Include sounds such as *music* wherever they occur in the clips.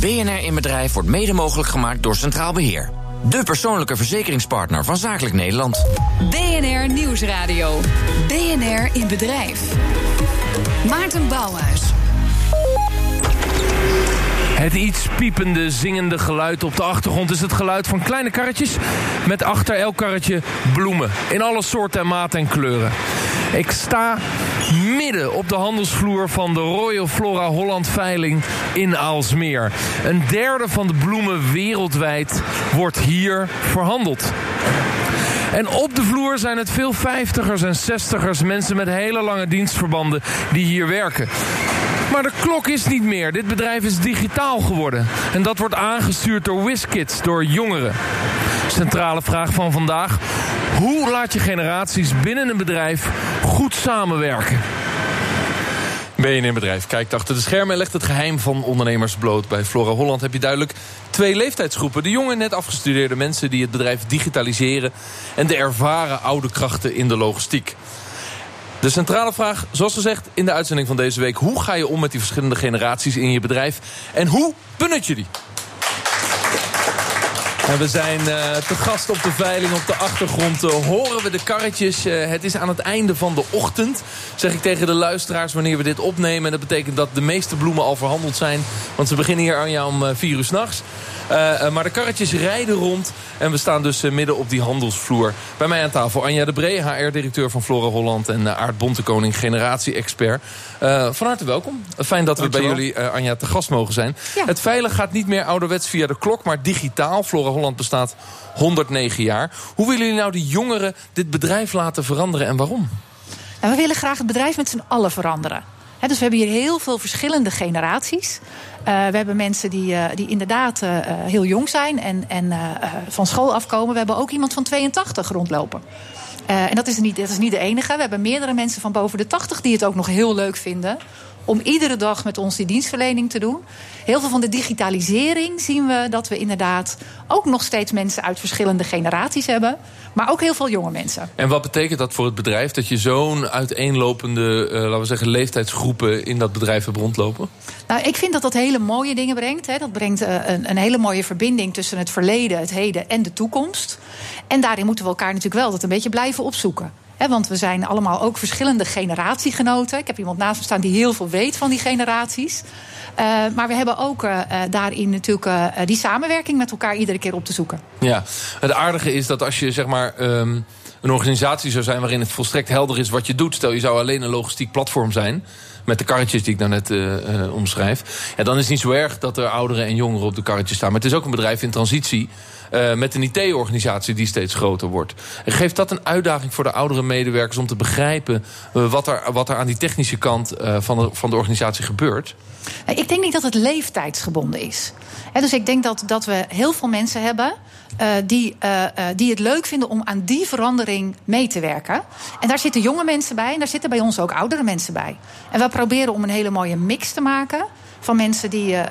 BNR in Bedrijf wordt mede mogelijk gemaakt door Centraal Beheer. De persoonlijke verzekeringspartner van Zakelijk Nederland. BNR Nieuwsradio. BNR in Bedrijf. Maarten Bouwhuis. Het iets piepende, zingende geluid op de achtergrond is het geluid van kleine karretjes met achter elk karretje bloemen in alle soorten en maten en kleuren. Ik sta midden op de handelsvloer van de Royal Flora Holland veiling in Aalsmeer. Een derde van de bloemen wereldwijd wordt hier verhandeld. En op de vloer zijn het veel vijftigers en zestigers, mensen met hele lange dienstverbanden die hier werken. Maar de klok is niet meer. Dit bedrijf is digitaal geworden. En dat wordt aangestuurd door WizKids, door jongeren. Centrale vraag van vandaag. Hoe laat je generaties binnen een bedrijf goed samenwerken? BNN Bedrijf kijkt achter de schermen en legt het geheim van ondernemers bloot. Bij Flora Holland heb je duidelijk twee leeftijdsgroepen. De jonge, net afgestudeerde mensen die het bedrijf digitaliseren... en de ervaren oude krachten in de logistiek. De centrale vraag, zoals gezegd in de uitzending van deze week... hoe ga je om met die verschillende generaties in je bedrijf... en hoe punnetje je die? En we zijn uh, te gast op de veiling. Op de achtergrond uh, horen we de karretjes. Uh, het is aan het einde van de ochtend. Zeg ik tegen de luisteraars wanneer we dit opnemen. En dat betekent dat de meeste bloemen al verhandeld zijn. Want ze beginnen hier aan jou om vier uur s'nachts. Maar de karretjes rijden rond. En we staan dus uh, midden op die handelsvloer. Bij mij aan tafel Anja de Bree, HR-directeur van Flora Holland... en uh, Aart Bontekoning, generatie-expert. van harte welkom. Fijn dat we bij jullie, Anja, te gast mogen zijn. Ja. Het veilig gaat niet meer ouderwets via de klok, maar digitaal. Flora Holland bestaat 109 jaar. Hoe willen jullie nou die jongeren dit bedrijf laten veranderen en waarom? Nou, we willen graag het bedrijf met z'n allen veranderen. Dus we hebben hier heel veel verschillende generaties. Uh, we hebben mensen die, uh, die inderdaad uh, heel jong zijn en, en van school afkomen. We hebben ook iemand van 82 rondlopen. en dat is, niet, dat is niet de enige. We hebben meerdere mensen van boven de 80 die het ook nog heel leuk vinden om iedere dag met ons die dienstverlening te doen. Heel veel van de digitalisering zien we dat we inderdaad ook nog steeds mensen uit verschillende generaties hebben. Maar ook heel veel jonge mensen. En wat betekent dat voor het bedrijf? Dat je zo'n uiteenlopende, uh, laten we zeggen, leeftijdsgroepen in dat bedrijf hebt rondlopen? Nou, ik vind dat dat hele mooie dingen brengt. Hè. Dat brengt uh, een, een, hele mooie verbinding tussen het verleden, het heden en de toekomst. En daarin moeten we elkaar natuurlijk wel dat een beetje blijven opzoeken. Want we zijn allemaal ook verschillende generatiegenoten. Ik heb iemand naast me staan die heel veel weet van die generaties. Uh, maar we hebben ook uh, daarin natuurlijk die samenwerking met elkaar iedere keer op te zoeken. Ja, het aardige is dat als je zeg maar. Um, een organisatie zou zijn waarin het volstrekt helder is wat je doet. Stel, je zou alleen een logistiek platform zijn met de karretjes die ik nou net uh, uh, omschrijf. Ja, dan is het niet zo erg dat er ouderen en jongeren op de karretjes staan. Maar het is ook een bedrijf in transitie. Uh, met een IT-organisatie die steeds groter wordt. Geeft dat een uitdaging voor de oudere medewerkers om te begrijpen wat, er, wat er aan die technische kant van, de, van de organisatie gebeurt? Ik denk niet dat het leeftijdsgebonden is. Dus ik denk dat, dat we heel veel mensen hebben die, die het leuk vinden om aan die verandering mee te werken. En daar zitten jonge mensen bij en daar zitten bij ons ook oudere mensen bij. En we proberen om een hele mooie mix te maken van mensen die. Uh,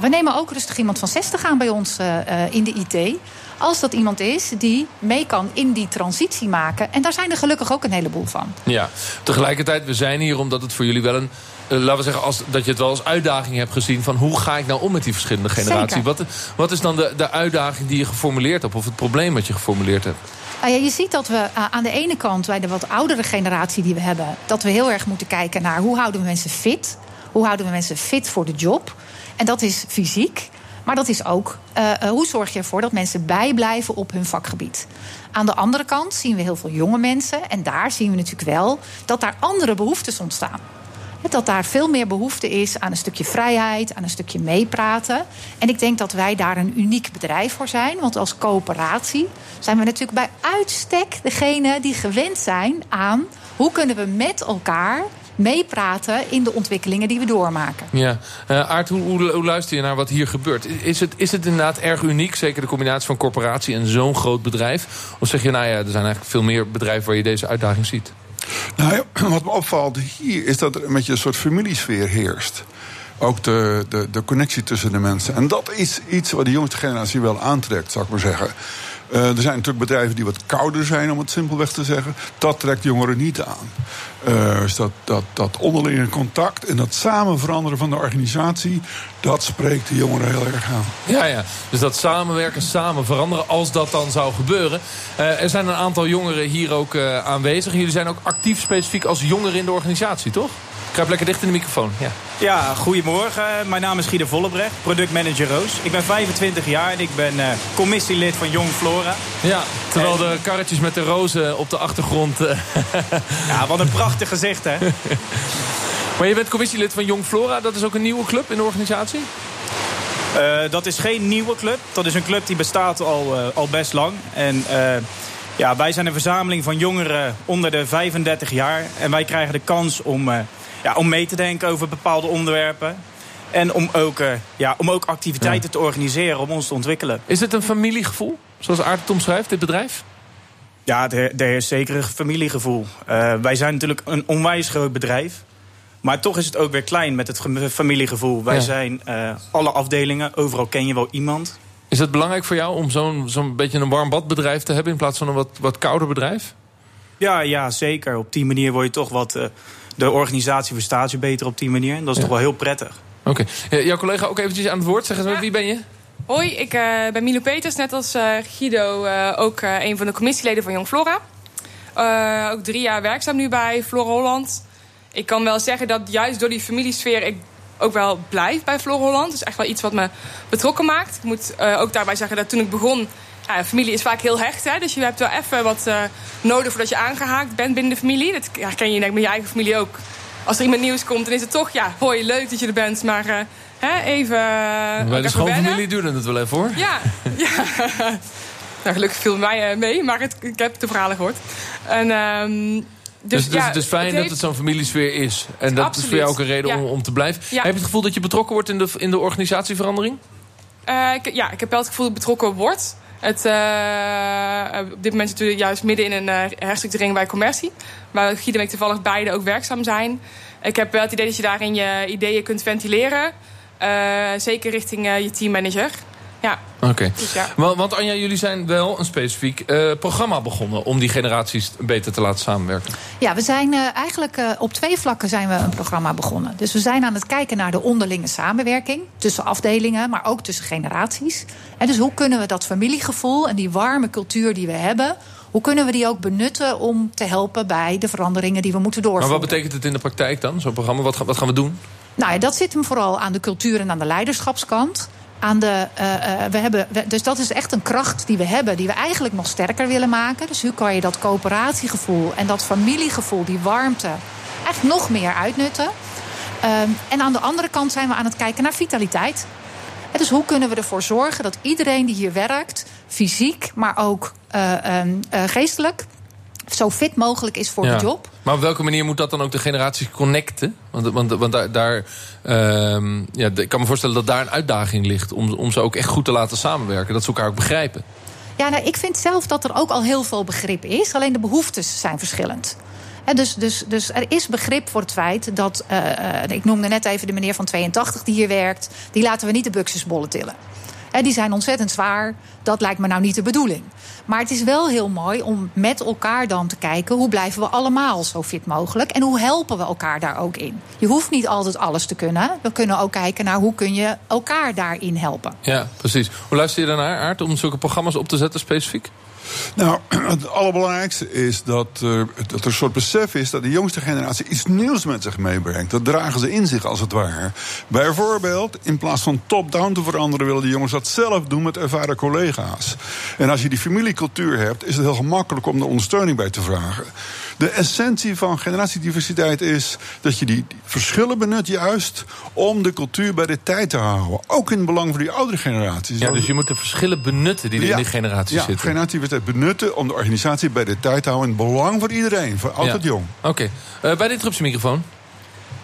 we nemen ook rustig iemand van 60 aan bij ons uh, in de IT. Als dat iemand is die mee kan in die transitie maken. En daar zijn er gelukkig ook een heleboel van. Ja, tegelijkertijd, we zijn hier omdat het voor jullie wel een laten we zeggen, als, dat je het wel als uitdaging hebt gezien... van hoe ga ik nou om met die verschillende generaties? Wat, wat, is dan de, de uitdaging die je geformuleerd hebt... of het probleem wat je geformuleerd hebt? Nou ja, je ziet dat we aan de ene kant, bij de wat oudere generatie die we hebben... dat we heel erg moeten kijken naar hoe houden we mensen fit... Hoe houden we mensen fit voor de job? En dat is fysiek. Maar dat is ook uh, hoe zorg je ervoor dat mensen bijblijven op hun vakgebied. Aan de andere kant zien we heel veel jonge mensen. En daar zien we natuurlijk wel dat daar andere behoeftes ontstaan. Dat daar veel meer behoefte is aan een stukje vrijheid, aan een stukje meepraten. En ik denk dat wij daar een uniek bedrijf voor zijn. Want als coöperatie zijn we natuurlijk bij uitstek degene die gewend zijn aan hoe kunnen we met elkaar meepraten in de ontwikkelingen die we doormaken. Ja, uh, Aart, hoe, hoe, hoe, luister je naar wat hier gebeurt? Is het, is het inderdaad erg uniek, zeker de combinatie van corporatie en zo'n groot bedrijf? Of zeg je, nou ja, er zijn eigenlijk veel meer bedrijven waar je deze uitdaging ziet? Nou ja, *clears throat* wat me opvalt hier is dat er een beetje een soort familiesfeer heerst. Ook de, de, de connectie tussen de mensen. En dat is iets wat de jongste generatie wel aantrekt, zou ik maar zeggen. Er zijn natuurlijk bedrijven die wat kouder zijn, om het simpelweg te zeggen. Dat trekt jongeren niet aan. dus dat, dat, dat onderlinge contact en dat samen veranderen van de organisatie, dat spreekt de jongeren heel erg aan. Ja, ja. Dus dat samenwerken, samen veranderen, als dat dan zou gebeuren. er zijn een aantal jongeren hier ook aanwezig. Jullie zijn ook actief specifiek als jongeren in de organisatie, toch? Kruip lekker dicht in de microfoon. Ja, ja goedemorgen. Mijn naam is Guido Vollebrecht, productmanager Roos. Ik ben 25 jaar en ik ben uh, commissielid van Jong Flora. Ja, terwijl de karretjes met de rozen op de achtergrond... Uh... *laughs* ja, wat een prachtig gezicht, hè? *laughs* maar je bent commissielid van Jong Flora. Dat is ook een nieuwe club in de organisatie? Uh, dat is geen nieuwe club. Dat is een club die bestaat al, al best lang. En ja, wij zijn een verzameling van jongeren onder de 35 jaar. En wij krijgen de kans om ja, om mee te denken over bepaalde onderwerpen. En om ook, uh, ja, om ook activiteiten te organiseren om ons te ontwikkelen. Is het een familiegevoel, zoals Aart het omschrijft, dit bedrijf? Ja, er, is zeker een familiegevoel. Uh, wij zijn natuurlijk een onwijs groot bedrijf. Maar toch is het ook weer klein met het familiegevoel. Wij zijn uh, alle afdelingen, overal ken je wel iemand. Is het belangrijk voor jou om zo'n zo'n beetje een warm badbedrijf te hebben... in plaats van een wat, wat kouder bedrijf? Ja, ja, zeker. Op die manier word je toch wat de organisatie verstaat je beter op die manier. En dat is toch wel heel prettig. Oké. jouw collega ook eventjes aan het woord. Zeg eens, wie ben je? Hoi, ik uh, ben Milo Peters, net als uh, Guido uh, ook een van de commissieleden van Jong Flora. ook drie jaar werkzaam nu bij Flora Holland. Ik kan wel zeggen dat juist door die familiesfeer ik ook wel blijf bij Flora Holland. Dat is echt wel iets wat me betrokken maakt. Ik moet ook daarbij zeggen dat toen ik begon ja, familie is vaak heel hecht, hè? dus je hebt wel even wat uh, nodig voordat je aangehaakt bent binnen de familie. Dat herken je denk ik met je eigen familie ook. Als er iemand nieuws komt, dan is het toch, ja, hoi, leuk dat je er bent, maar uh, hè, even. Uh, Bij de schoonfamilie duurde het wel even hoor. Ja, ja. *laughs* nou, gelukkig viel mij mee, maar het, ik heb de verhalen gehoord. En, um, dus, dus, ja, het is fijn dat het zo'n familiesfeer is. En dat is voor jou ook een reden om, om te blijven. Heb je het gevoel dat je betrokken wordt in de, in de organisatieverandering? ik, ja, ik heb wel het gevoel dat ik betrokken word. Het, uh, op dit moment we juist midden in een uh, bij commercie. Waar Guido en ik toevallig beide ook werkzaam zijn. Ik heb wel het idee dat je daarin je ideeën kunt ventileren. Zeker richting je teammanager. Ja. Oké. Dus ja. want, want Anja, jullie zijn wel een specifiek uh, programma begonnen... om die generaties beter te laten samenwerken. Ja, we zijn uh, eigenlijk uh, op twee vlakken zijn we een programma begonnen. Dus we zijn aan het kijken naar de onderlinge samenwerking... tussen afdelingen, maar ook tussen generaties. En dus hoe kunnen we dat familiegevoel en die warme cultuur die we hebben... hoe kunnen we die ook benutten om te helpen bij de veranderingen die we moeten doorvoeren. Maar wat betekent het in de praktijk dan, zo'n programma? Wat, wat gaan we doen? Nou ja, dat zit hem vooral aan de cultuur en aan de leiderschapskant aan de. Uh, we hebben, dus dat is echt een kracht die we hebben, die we eigenlijk nog sterker willen maken. Dus hoe kan je dat coöperatiegevoel en dat familiegevoel, die warmte, echt nog meer uitnutten? Uh, en aan de andere kant zijn we aan het kijken naar vitaliteit. dus hoe kunnen we ervoor zorgen dat iedereen die hier werkt, fysiek, maar ook uh, geestelijk, zo fit mogelijk is voor de job. Maar op welke manier moet dat dan ook de generaties connecten? Want, want, want daar, daar uh, ja, ik kan me voorstellen dat daar een uitdaging ligt... Om, om ze ook echt goed te laten samenwerken. Dat ze elkaar ook begrijpen. Ja, nou, ik vind zelf dat er ook al heel veel begrip is. Alleen de behoeftes zijn verschillend. dus, dus, dus er is begrip voor het feit dat... Uh, ik noemde net even de meneer van 82 die hier werkt... die laten we niet de buxusbollen tillen. Die zijn ontzettend zwaar. Dat lijkt me nou niet de bedoeling. Maar het is wel heel mooi om met elkaar dan te kijken... hoe blijven we allemaal zo fit mogelijk en hoe helpen we elkaar daar ook in. Je hoeft niet altijd alles te kunnen. We kunnen ook kijken naar hoe kun je elkaar daarin helpen. Ja, precies. Hoe luister je daarnaar, Aard, om zulke programma's op te zetten specifiek? Nou, *clears throat* het allerbelangrijkste is dat, uh, dat er een soort besef is dat de jongste generatie iets nieuws met zich meebrengt. Dat dragen ze in zich als het ware. Bijvoorbeeld, in plaats van top-down te veranderen, willen de jongens dat zelf doen met ervaren collega's. En als je die familiecultuur hebt, is het heel gemakkelijk om er ondersteuning bij te vragen. De essentie van generatiediversiteit is dat je die verschillen benut juist om de cultuur bij de tijd te houden. Ook in het belang van die oudere generaties. Ja, dus je moet de verschillen benutten die in die generaties ja, zitten. generatiediversiteit benutten om de organisatie bij de tijd te houden. In het belang van iedereen, voor oud tot jong. Oké, okay. uh, bij de interruptiemicrofoon.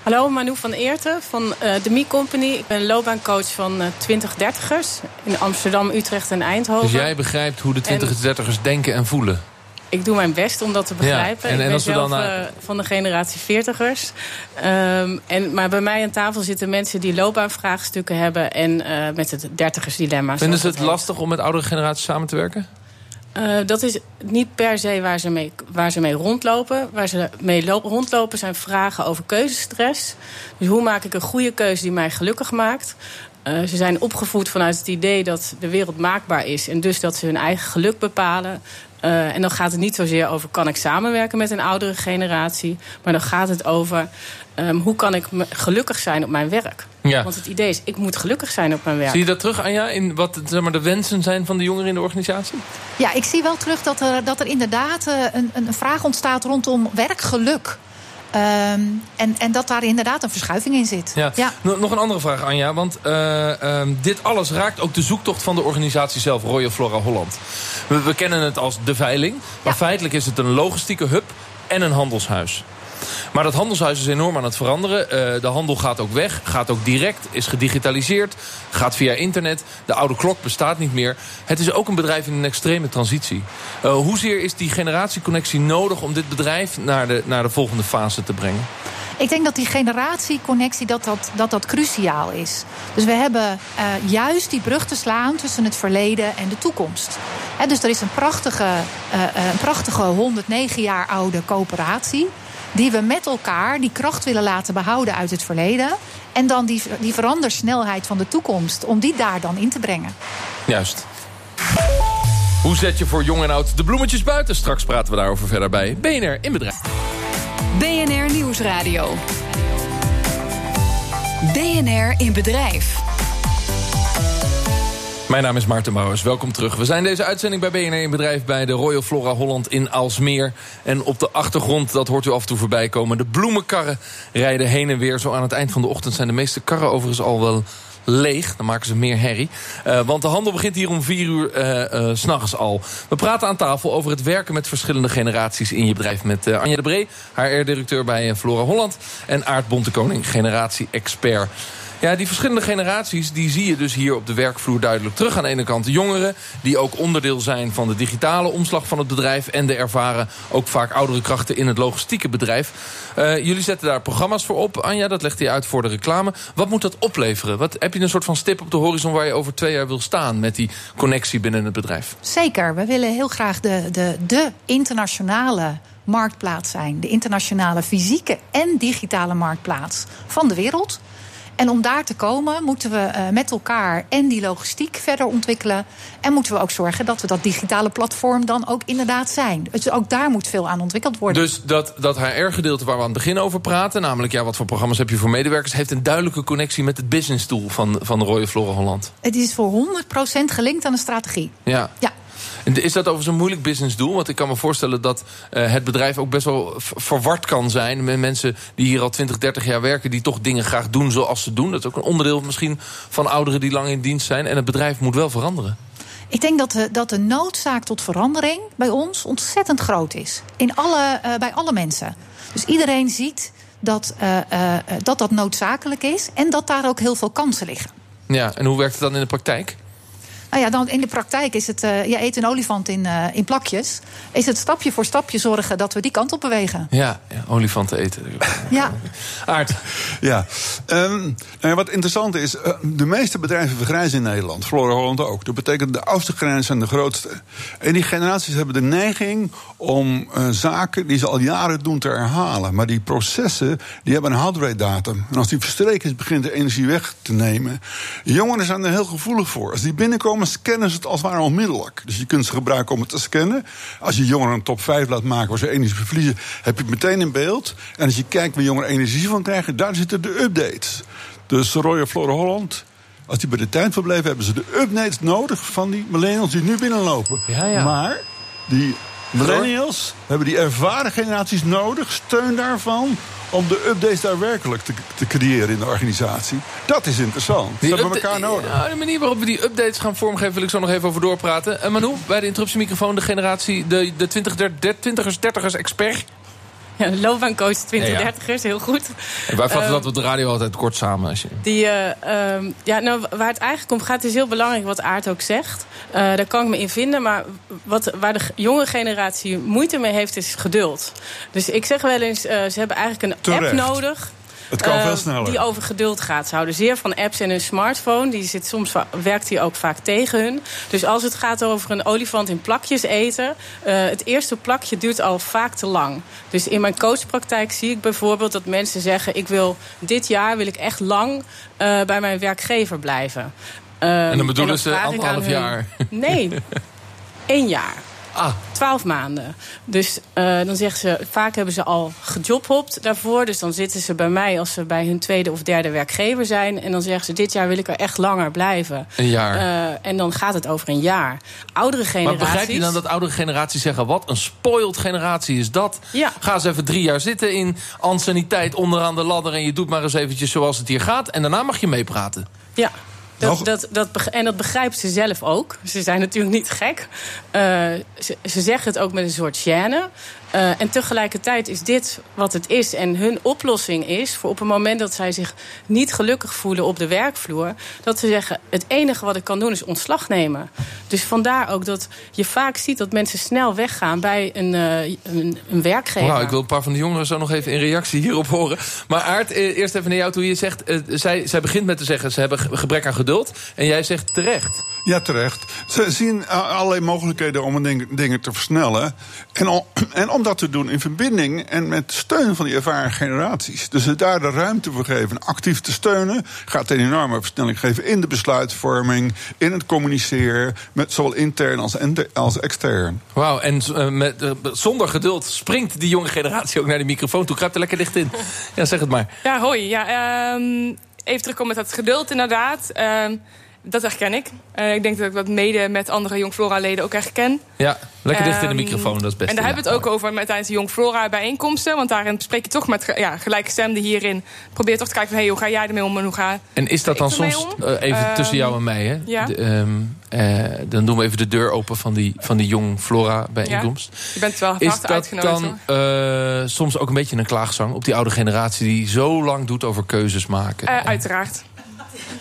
Hallo, Manu van Eerten van uh, de Mi Company. Ik ben loopbaancoach van uh, 20-30ers in Amsterdam, Utrecht en Eindhoven. Dus jij begrijpt hoe de 20-30ers denken en voelen? Ik doe mijn best om dat te begrijpen. en, en ik ben zelf dan, uh, van de generatie veertigers. Um, en, maar bij mij aan tafel zitten mensen die loopbaanvraagstukken hebben... en uh, met het dertigersdilemma. Vinden ze het lastig om met oudere generaties samen te werken? Uh, dat is niet per se waar ze, mee, waar ze mee rondlopen. Waar ze mee rondlopen zijn vragen over keuzestress. Dus hoe maak ik een goede keuze die mij gelukkig maakt? Uh, ze zijn opgevoed vanuit het idee dat de wereld maakbaar is. En dus dat ze hun eigen geluk bepalen. Uh, en dan gaat het niet zozeer over kan ik samenwerken met een oudere generatie. Maar dan gaat het over um, hoe kan ik gelukkig zijn op mijn werk. Ja. Want het idee is, ik moet gelukkig zijn op mijn werk. Zie je dat terug, Anja, in wat zeg maar, de wensen zijn van de jongeren in de organisatie? Ja, ik zie wel terug dat er, dat er inderdaad uh, een, een vraag ontstaat rondom werkgeluk. Um, en, en dat daar inderdaad een verschuiving in zit. Ja. ja. Nog een andere vraag, Anja. Want uh, um, dit alles raakt ook de zoektocht van de organisatie zelf, Royal Flora Holland. We, we kennen het als de veiling. Maar ja. feitelijk is het een logistieke hub en een handelshuis. Maar dat handelshuis is enorm aan het veranderen. Uh, de handel gaat ook weg, gaat ook direct, is gedigitaliseerd, gaat via internet. De oude klok bestaat niet meer. Het is ook een bedrijf in een extreme transitie. Uh, hoezeer is die generatieconnectie nodig om dit bedrijf naar de, naar de volgende fase te brengen? Ik denk dat die generatieconnectie dat dat, dat, cruciaal is. Dus we hebben uh, juist die brug te slaan tussen het verleden en de toekomst. Dus er is een prachtige, een prachtige 109 jaar oude coöperatie die we met elkaar die kracht willen laten behouden uit het verleden. En dan die, die verandersnelheid van de toekomst, om die daar dan in te brengen. Juist. Hoe zet je voor jong en oud de bloemetjes buiten? Straks praten we daarover verder bij BNR in Bedrijf. BNR Nieuwsradio. BNR in Bedrijf. Mijn naam is Maarten Bouwers, welkom terug. We zijn deze uitzending bij BNR in bedrijf bij de Royal Flora Holland in Alsmeer. En op de achtergrond, dat hoort u af en toe voorbij komen... de bloemenkarren rijden heen en weer. Zo aan het eind van de ochtend zijn de meeste karren overigens al wel leeg. Dan maken ze meer herrie. Uh, want de handel begint hier om vier uur uh, uh, s'nachts al. We praten aan tafel over het werken met verschillende generaties in je bedrijf. Met Anja de Bree, HR-directeur bij Flora Holland. En Aart Bontekoning, generatie-expert. Ja, die verschillende generaties die zie je dus hier op de werkvloer duidelijk terug. Aan de ene kant de jongeren, die ook onderdeel zijn van de digitale omslag van het bedrijf. En de ervaren ook vaak oudere krachten in het logistieke bedrijf. Uh, jullie zetten daar programma's voor op. Anja, dat legt hij uit voor de reclame. Wat moet dat opleveren? Wat, heb je een soort van stip op de horizon waar je over twee jaar wil staan... met die connectie binnen het bedrijf? Zeker. We willen heel graag de, de, de internationale marktplaats zijn. De internationale fysieke en digitale marktplaats van de wereld. En om daar te komen moeten we uh, met elkaar en die logistiek verder ontwikkelen. En moeten we ook zorgen dat we dat digitale platform dan ook inderdaad zijn. Dus ook daar moet veel aan ontwikkeld worden. Dus dat, dat HR-gedeelte waar we aan het begin over praten... namelijk ja, wat voor programma's heb je voor medewerkers... heeft een duidelijke connectie met het business tool van, van de Royal Flora Holland. Het is voor 100% gelinkt aan de strategie. Ja. ja. Is dat overigens een moeilijk businessdoel? Want ik kan me voorstellen dat uh, het bedrijf ook best wel verward kan zijn... met mensen die hier al 20, 30 jaar werken... die toch dingen graag doen zoals ze doen. Dat is ook een onderdeel misschien van ouderen die lang in dienst zijn. En het bedrijf moet wel veranderen. Ik denk dat de, dat de noodzaak tot verandering bij ons ontzettend groot is. In alle, uh, bij alle mensen. Dus iedereen ziet dat, uh, dat dat noodzakelijk is... en dat daar ook heel veel kansen liggen. Ja, en hoe werkt het dan in de praktijk? Nou ja, dan in de praktijk is het, uh, je eet een olifant in, uh, in plakjes. Is het stapje voor stapje zorgen dat we die kant op bewegen. Ja, ja olifanten eten. ja. Aard. Ja. Um, nou ja, wat interessant is, uh, de meeste bedrijven vergrijzen in Nederland. Flora Holland ook. Dat betekent de oudste generaties zijn de grootste. En die generaties hebben de neiging om zaken die ze al jaren doen te herhalen. Maar die processen, die hebben een houdrate datum. En als die verstreken is, begint de energie weg te nemen. Jongeren zijn er heel gevoelig voor. Als die binnenkomen scannen ze het als het ware onmiddellijk. Dus je kunt ze gebruiken om het te scannen. Als je jongeren een top 5 laat maken waar ze energie verliezen, heb je het meteen in beeld. En als je kijkt waar jongeren energie van krijgen, daar zitten de updates. Dus Royal Flora Holland, als die bij de tijd verbleven, hebben ze de updates nodig van die millennials die nu binnenlopen. Ja, ja. Maar die millennials hebben die ervaren generaties nodig, steun daarvan, om de updates daadwerkelijk te, te creëren in de organisatie. Dat is interessant. Die dat hebben we elkaar nodig. Ja, de manier waarop we die updates gaan vormgeven... wil ik zo nog even over doorpraten. En Manu, bij de interruptiemicrofoon de generatie... de, de 20, 20ers, 30ers expert... *laughs* Ja, loopbaancoach 2030ers, heel goed. En wij vatten uh, dat op de radio altijd kort samen. Als je... Die, uh, um, ja, nou, waar het eigenlijk om gaat, is heel belangrijk wat Aart ook zegt. Uh, daar kan ik me in vinden. Maar wat, waar de jonge generatie moeite mee heeft, is geduld. Dus ik zeg wel eens, ze hebben eigenlijk een Terecht. app nodig Het kan veel eh, sneller. Die over geduld gaat. Ze houden zeer van apps en hun smartphone. Die zit soms werkt die ook vaak tegen hun. Dus als het gaat over een olifant in plakjes eten. eh, het eerste plakje duurt al vaak te lang. Dus in mijn coachpraktijk zie ik bijvoorbeeld dat mensen zeggen: ik wil dit jaar wil ik echt lang eh, bij mijn werkgever blijven. Eh, En dan bedoelen ze vraag ik aan anderhalf hun- jaar. Nee, *laughs* één jaar. Ah, Twaalf maanden. Dus eh, dan zeggen ze, vaak hebben ze al gejobhopt daarvoor. Dus dan zitten ze bij mij als ze bij hun tweede of derde werkgever zijn. En dan zeggen ze, dit jaar wil ik er echt langer blijven. een jaar. Eh, en dan gaat het over een jaar. Oudere maar generaties... begrijp je dan dat oudere generaties zeggen... wat een spoiled generatie is dat? Ja. Ga eens even drie jaar zitten in anciëniteit onderaan de ladder... en je doet maar eens eventjes zoals het hier gaat... en daarna mag je meepraten. Ja. Dat, dat, en dat begrijpen ze zelf ook. Ze zijn natuurlijk niet gek. Eh, ze, ze zeggen het ook met een soort gêne. Eh, en tegelijkertijd is dit wat het is. En hun oplossing is, voor op het moment dat zij zich niet gelukkig voelen op de werkvloer, dat ze zeggen: het enige wat ik kan doen is ontslag nemen. Dus vandaar ook dat je vaak ziet dat mensen snel weggaan bij een, eh, een, werkgever. Nou, ik wil een paar van de jongeren zo nog even in reactie hierop horen. Maar Aart, eh, eerst even naar jou toe. Je zegt, zij, zij begint met te zeggen, ze hebben ge- gebrek aan geduld. En jij zegt terecht. Ja, terecht. Ze zien uh, allerlei mogelijkheden om dingen te versnellen. En om, *clears throat* en om dat te doen in verbinding en met steun van die ervaren generaties. Dus ze daar de ruimte voor geven, actief te steunen, gaat een enorme versnelling geven in de besluitvorming, in het communiceren, met zowel intern als, als extern. Wauw, en eh, met, eh, zonder geduld springt die jonge generatie ook naar de microfoon toe. Kruipt er lekker dicht in. *laughs* Ja, zeg het maar. Ja, hoi. Ja, ehm, even terugkomen met dat geduld inderdaad. Dat herken ik. Eh, ik denk dat ik dat mede met andere Jong Flora-leden ook herken. Ja, lekker dicht in de Ehm, microfoon, dat is best. En daar hebben we het ook over met, tijdens de Jong Flora bijeenkomsten. Want daarin spreek je toch met ja, gelijkgestemden hierin. Probeer toch te kijken van, hey, hoe ga jij ermee om en hoe ga En is dat dan soms, om? eh, even Ehm, tussen jou en mij, hè? ja. De, ehm, eh, dan doen we even de deur open van die, van die Jong Flora bijeenkomst. Je bent wel Is dat dan eh, soms ook een beetje een klaagzang op die oude generatie... die zo lang doet over keuzes maken? Eh, uiteraard.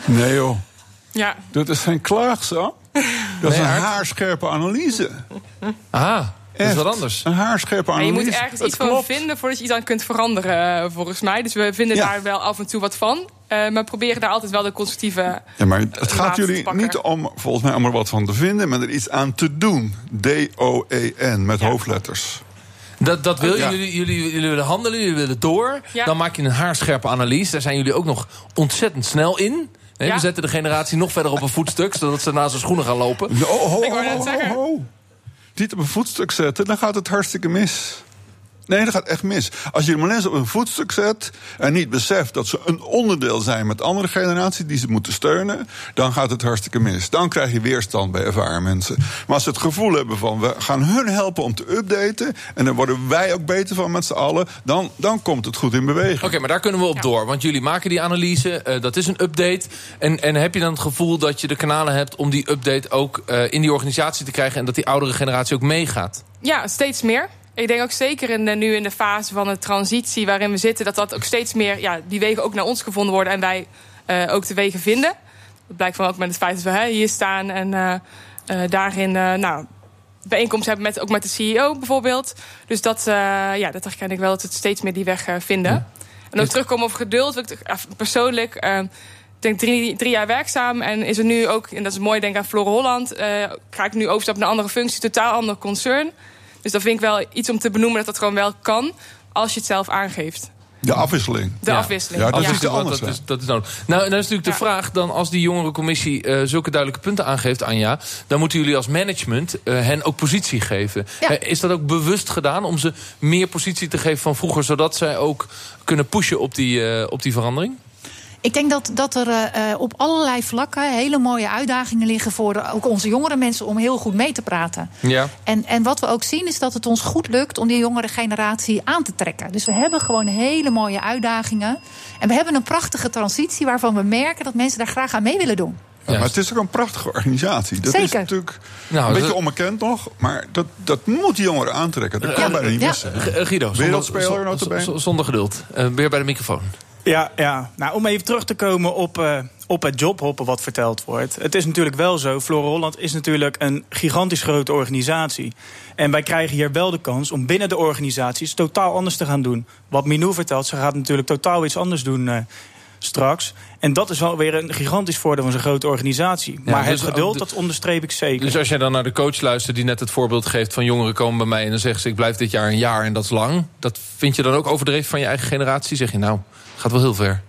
Nee joh, Ja. dat is geen klaagzang. Dat is een haarscherpe analyse. Aha, dat is wat anders. Een haarscherpe En je analyse. moet ergens iets van klopt. vinden voordat je iets aan kunt veranderen, volgens mij. Dus we vinden Ja. daar wel af en toe wat van. Eh, maar proberen daar altijd wel de constructieve... Ja, maar het gaat jullie niet om, volgens mij, om er wat van te vinden, maar er iets aan te doen. D-O-E-N met Ja. hoofdletters. Dat, dat wil. Ja. Jullie, jullie, jullie willen handelen, jullie willen door. Ja. Dan maak je een haarscherpe analyse. Daar zijn jullie ook nog ontzettend snel in. Nee, Ja. We zetten de generatie nog verder op een voetstuk... zodat ze naast zijn schoenen gaan lopen. Oh, ho, ho, ho, zeggen. ho. Niet op een voetstuk zetten, dan gaat het hartstikke mis. Nee, dat gaat echt mis. Als je de mensen op een voetstuk zet en niet beseft dat ze een onderdeel zijn met andere generaties die ze moeten steunen, dan gaat het hartstikke mis. Dan krijg je weerstand bij ervaren mensen. Maar als ze het gevoel hebben van we gaan hun helpen om te updaten en daar worden wij ook beter van met z'n allen, dan, dan komt het goed in beweging. Oké, maar daar kunnen we op door. Want jullie maken die analyse, eh, dat is een update. En, en heb je dan het gevoel dat je de kanalen hebt... om die update ook eh, in die organisatie te krijgen... en dat die oudere generatie ook meegaat? Ja, steeds meer. Ik denk ook zeker in de, nu in de fase van de transitie waarin we zitten... dat dat ook steeds meer, ja, die wegen ook naar ons gevonden worden... en wij eh, ook de wegen vinden. Dat blijkt van ook met het feit dat we hè, hier staan en eh, eh, daarin... nou, bijeenkomst hebben met, ook met de CEO bijvoorbeeld. Dus dat, ja, dat herken ik wel, dat we steeds meer die weg vinden. En ook terugkomen op geduld. ik persoonlijk, ik denk drie, drie jaar werkzaam. En is er nu ook, en dat is mooi, denk aan Flora Holland... ga ik nu overstappen naar een andere functie, totaal ander concern. Dus dat vind ik wel iets om te benoemen dat dat gewoon wel kan... als je het zelf aangeeft. De afwisseling. De Ja. afwisseling. Ja, dat is Afwisseling, de anders, dat, is, dat is nodig. Nou, en dan is natuurlijk de vraag... dan als die jongerencommissie eh zulke duidelijke punten aangeeft, Anja... dan moeten jullie als management eh, hen ook positie geven. Ja. Eh, is dat ook bewust gedaan om ze meer positie te geven van vroeger... zodat zij ook kunnen pushen op die, eh, op die verandering? Ik denk dat, dat er eh, eh, op allerlei vlakken hele mooie uitdagingen liggen voor de- ook onze jongere mensen om heel goed mee te praten. Ja. En, en wat we ook zien is dat het ons goed lukt om die jongere generatie aan te trekken. Dus we hebben gewoon hele mooie uitdagingen. En we hebben een prachtige transitie waarvan we merken dat mensen daar graag aan mee willen doen. Ja, maar het is ook een prachtige organisatie. Dat is natuurlijk Nou, een beetje dat- onbekend nog, maar dat, dat moet die jongeren aantrekken. Dat kan Ja. bijna niet Ja. missen. Guido, zonder, Wereldspeler, zonder geduld. Eh, weer bij de microfoon. Ja, ja. Nou, om even terug te komen op, eh, op het jobhoppen wat verteld wordt. Het is natuurlijk wel zo, Flora Holland is natuurlijk een gigantisch grote organisatie. En wij krijgen hier wel de kans om binnen de organisaties totaal anders te gaan doen. Wat Minou vertelt, ze gaat natuurlijk totaal iets anders doen uh, straks. En dat is wel weer een gigantisch voordeel van zo'n grote organisatie. maar dus het geduld, dat onderstreep ik zeker. Dus als jij dan naar de coach luistert die net het voorbeeld geeft... van jongeren komen bij mij en dan zeggen ze... ik blijf dit jaar een jaar en dat is lang. Dat vind je dan ook overdreven van je eigen generatie? Zeg je nou, gaat wel heel ver.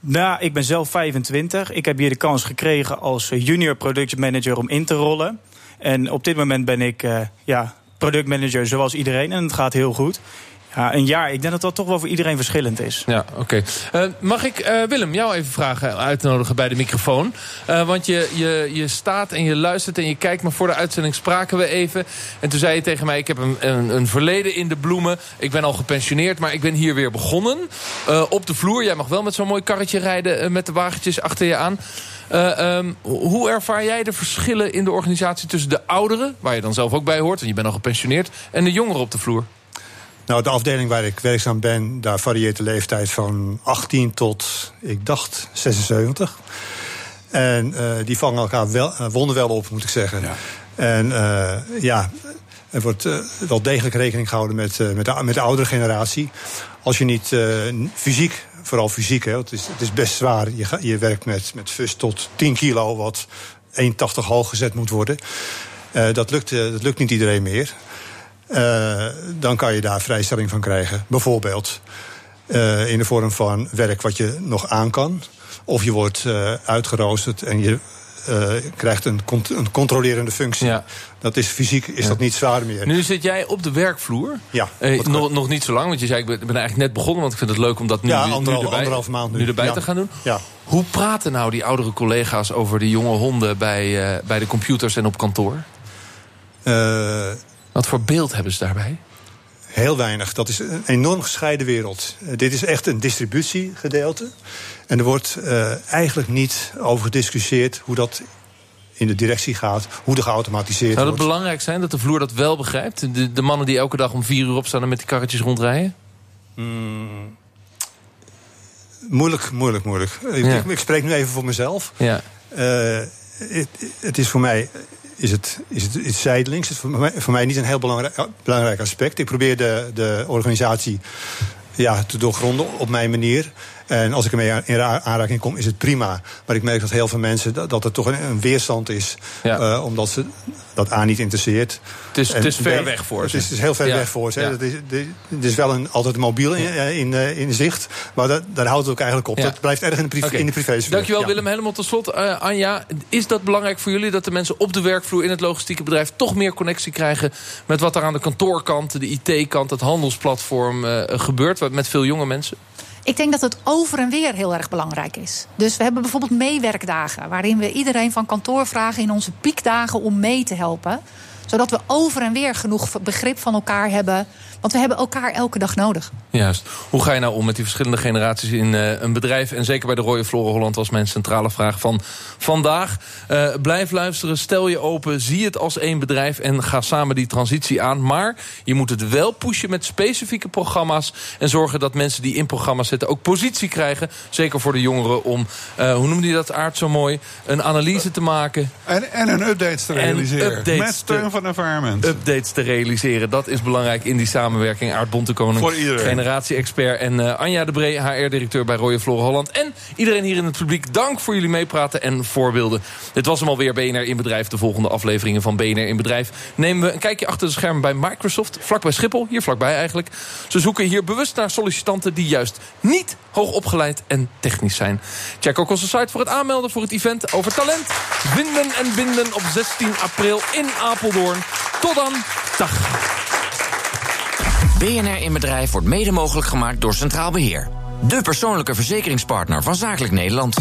Nou, ik ben zelf 25. Ik heb hier de kans gekregen als junior product manager om in te rollen. En op dit moment ben ik uh, ja, productmanager zoals iedereen. En het gaat heel goed. Ja, een jaar. Ik denk dat dat toch wel voor iedereen verschillend is. Ja, oké. Eh, mag ik uh, Willem jou even vragen, uitnodigen bij de microfoon? Want je, je, je staat en je luistert en je kijkt, maar voor de uitzending spraken we even. En toen zei je tegen mij, ik heb een, een, een verleden in de bloemen. Ik ben al gepensioneerd, maar ik ben hier weer begonnen. op de vloer, jij mag wel met zo'n mooi karretje rijden met de wagentjes achter je aan. Um, hoe ervaar jij de verschillen in de organisatie tussen de ouderen... waar je dan zelf ook bij hoort, en je bent al gepensioneerd... en de jongeren op de vloer? Nou, de afdeling waar ik werkzaam ben, daar varieert de leeftijd van 18 tot, ik dacht, 76. En uh, die vangen elkaar wel, uh, wonderwel op, moet ik zeggen. Ja. En uh, ja, er wordt wel degelijk rekening gehouden met, met, de, met de oudere generatie. Als je niet fysiek, vooral fysiek, hè, het, is, het is best zwaar. Je, je werkt met, met fus tot 10 kilo, wat 1,80 hoog gezet moet worden. dat, lukt, dat lukt niet iedereen meer. Uh, dan kan je daar vrijstelling van krijgen. Bijvoorbeeld uh, in de vorm van werk wat je nog aan kan. Of je wordt uh, uitgeroosterd en je krijgt een, cont een, controlerende functie. Ja. Dat is fysiek is ja. dat niet zwaar meer. Nu zit jij op de werkvloer. Ja. nog, nog niet zo lang, want je zei ik ben, ben, eigenlijk net begonnen. Want ik vind het leuk om dat nu, ja, nu erbij, anderhalf maand nu. nu erbij ja. te gaan doen. Ja. Hoe praten nou die oudere collega's over de jonge honden bij, bij de computers en op kantoor? Wat voor beeld hebben ze daarbij? Heel weinig. Dat is een enorm gescheiden wereld. Uh, dit is echt een distributiegedeelte. En er wordt uh, eigenlijk niet over gediscussieerd hoe dat in de directie gaat, hoe er geautomatiseerd Zou wordt. het belangrijk zijn dat de vloer dat wel begrijpt? De, de mannen die elke dag om vier uur opstaan en met die karretjes rondrijden? Mm, moeilijk, moeilijk, moeilijk. Ja. Ik, ik, spreek nu even voor mezelf. Ja. Uh, het, het is voor mij is het, is het, is zijdelings. Het is voor mij, voor mij niet een heel belangrijk, belangrijk aspect. Ik probeer de, de organisatie ja, te doorgronden op mijn manier. En als ik ermee in aanraking kom, is het prima. Maar ik merk dat heel veel mensen dat, dat er toch een, een weerstand is. Ja. Uh, omdat ze dat A niet interesseert. Het is, het is ver weg voor het ze. Is, het is heel ver ja. weg voor ze. Ja. Het, is, het is wel een, altijd mobiel in, in, in zicht. Maar dat, daar houdt het ook eigenlijk op. Dat blijft erg in de, privé, okay. in de. Dankjewel Willem. Helemaal tot slot. Uh, Anja, is dat belangrijk voor jullie... dat de mensen op de werkvloer in het logistieke bedrijf... toch meer connectie krijgen met wat er aan de kantoorkant... de IT-kant, het handelsplatform uh, gebeurt... met veel jonge mensen? Ik denk dat het over en weer heel erg belangrijk is. Dus we hebben bijvoorbeeld meewerkdagen, waarin we iedereen van kantoor vragen in onze piekdagen om mee te helpen. Zodat we over en weer genoeg begrip van elkaar hebben. Want we hebben elkaar elke dag nodig. Juist. Hoe ga je nou om met die verschillende generaties in uh, een bedrijf? En zeker bij de Rode Flora Holland was mijn centrale vraag van vandaag. Uh, blijf luisteren, stel je open, zie het als één bedrijf... en ga samen die transitie aan. Maar je moet het wel pushen met specifieke programma's... en zorgen dat mensen die in programma's zitten ook positie krijgen. Zeker voor de jongeren om, uh, hoe noemde je dat aard zo mooi... een analyse te maken. En, en een updates te realiseren. Updates met steun van environment. Updates te realiseren, dat is belangrijk in die samenwerking samenwerking. Aart Bontekoning, generatie-expert. En uh, Anja de Bree, HR-directeur bij Royal Flora Holland. En iedereen hier in het publiek, dank voor jullie meepraten en voorbeelden. Dit was hem alweer, BNR in Bedrijf. De volgende afleveringen van BNR in Bedrijf nemen we een kijkje achter de schermen bij Microsoft. Vlakbij Schiphol, hier vlakbij eigenlijk. Ze zoeken hier bewust naar sollicitanten die juist niet hoog opgeleid en technisch zijn. Check ook onze site voor het aanmelden voor het event over talent. Vinden en binden op 16 april in Apeldoorn. Tot dan, dag. BNR in Bedrijf wordt mede mogelijk gemaakt door Centraal Beheer. De persoonlijke verzekeringspartner van Zakelijk Nederland.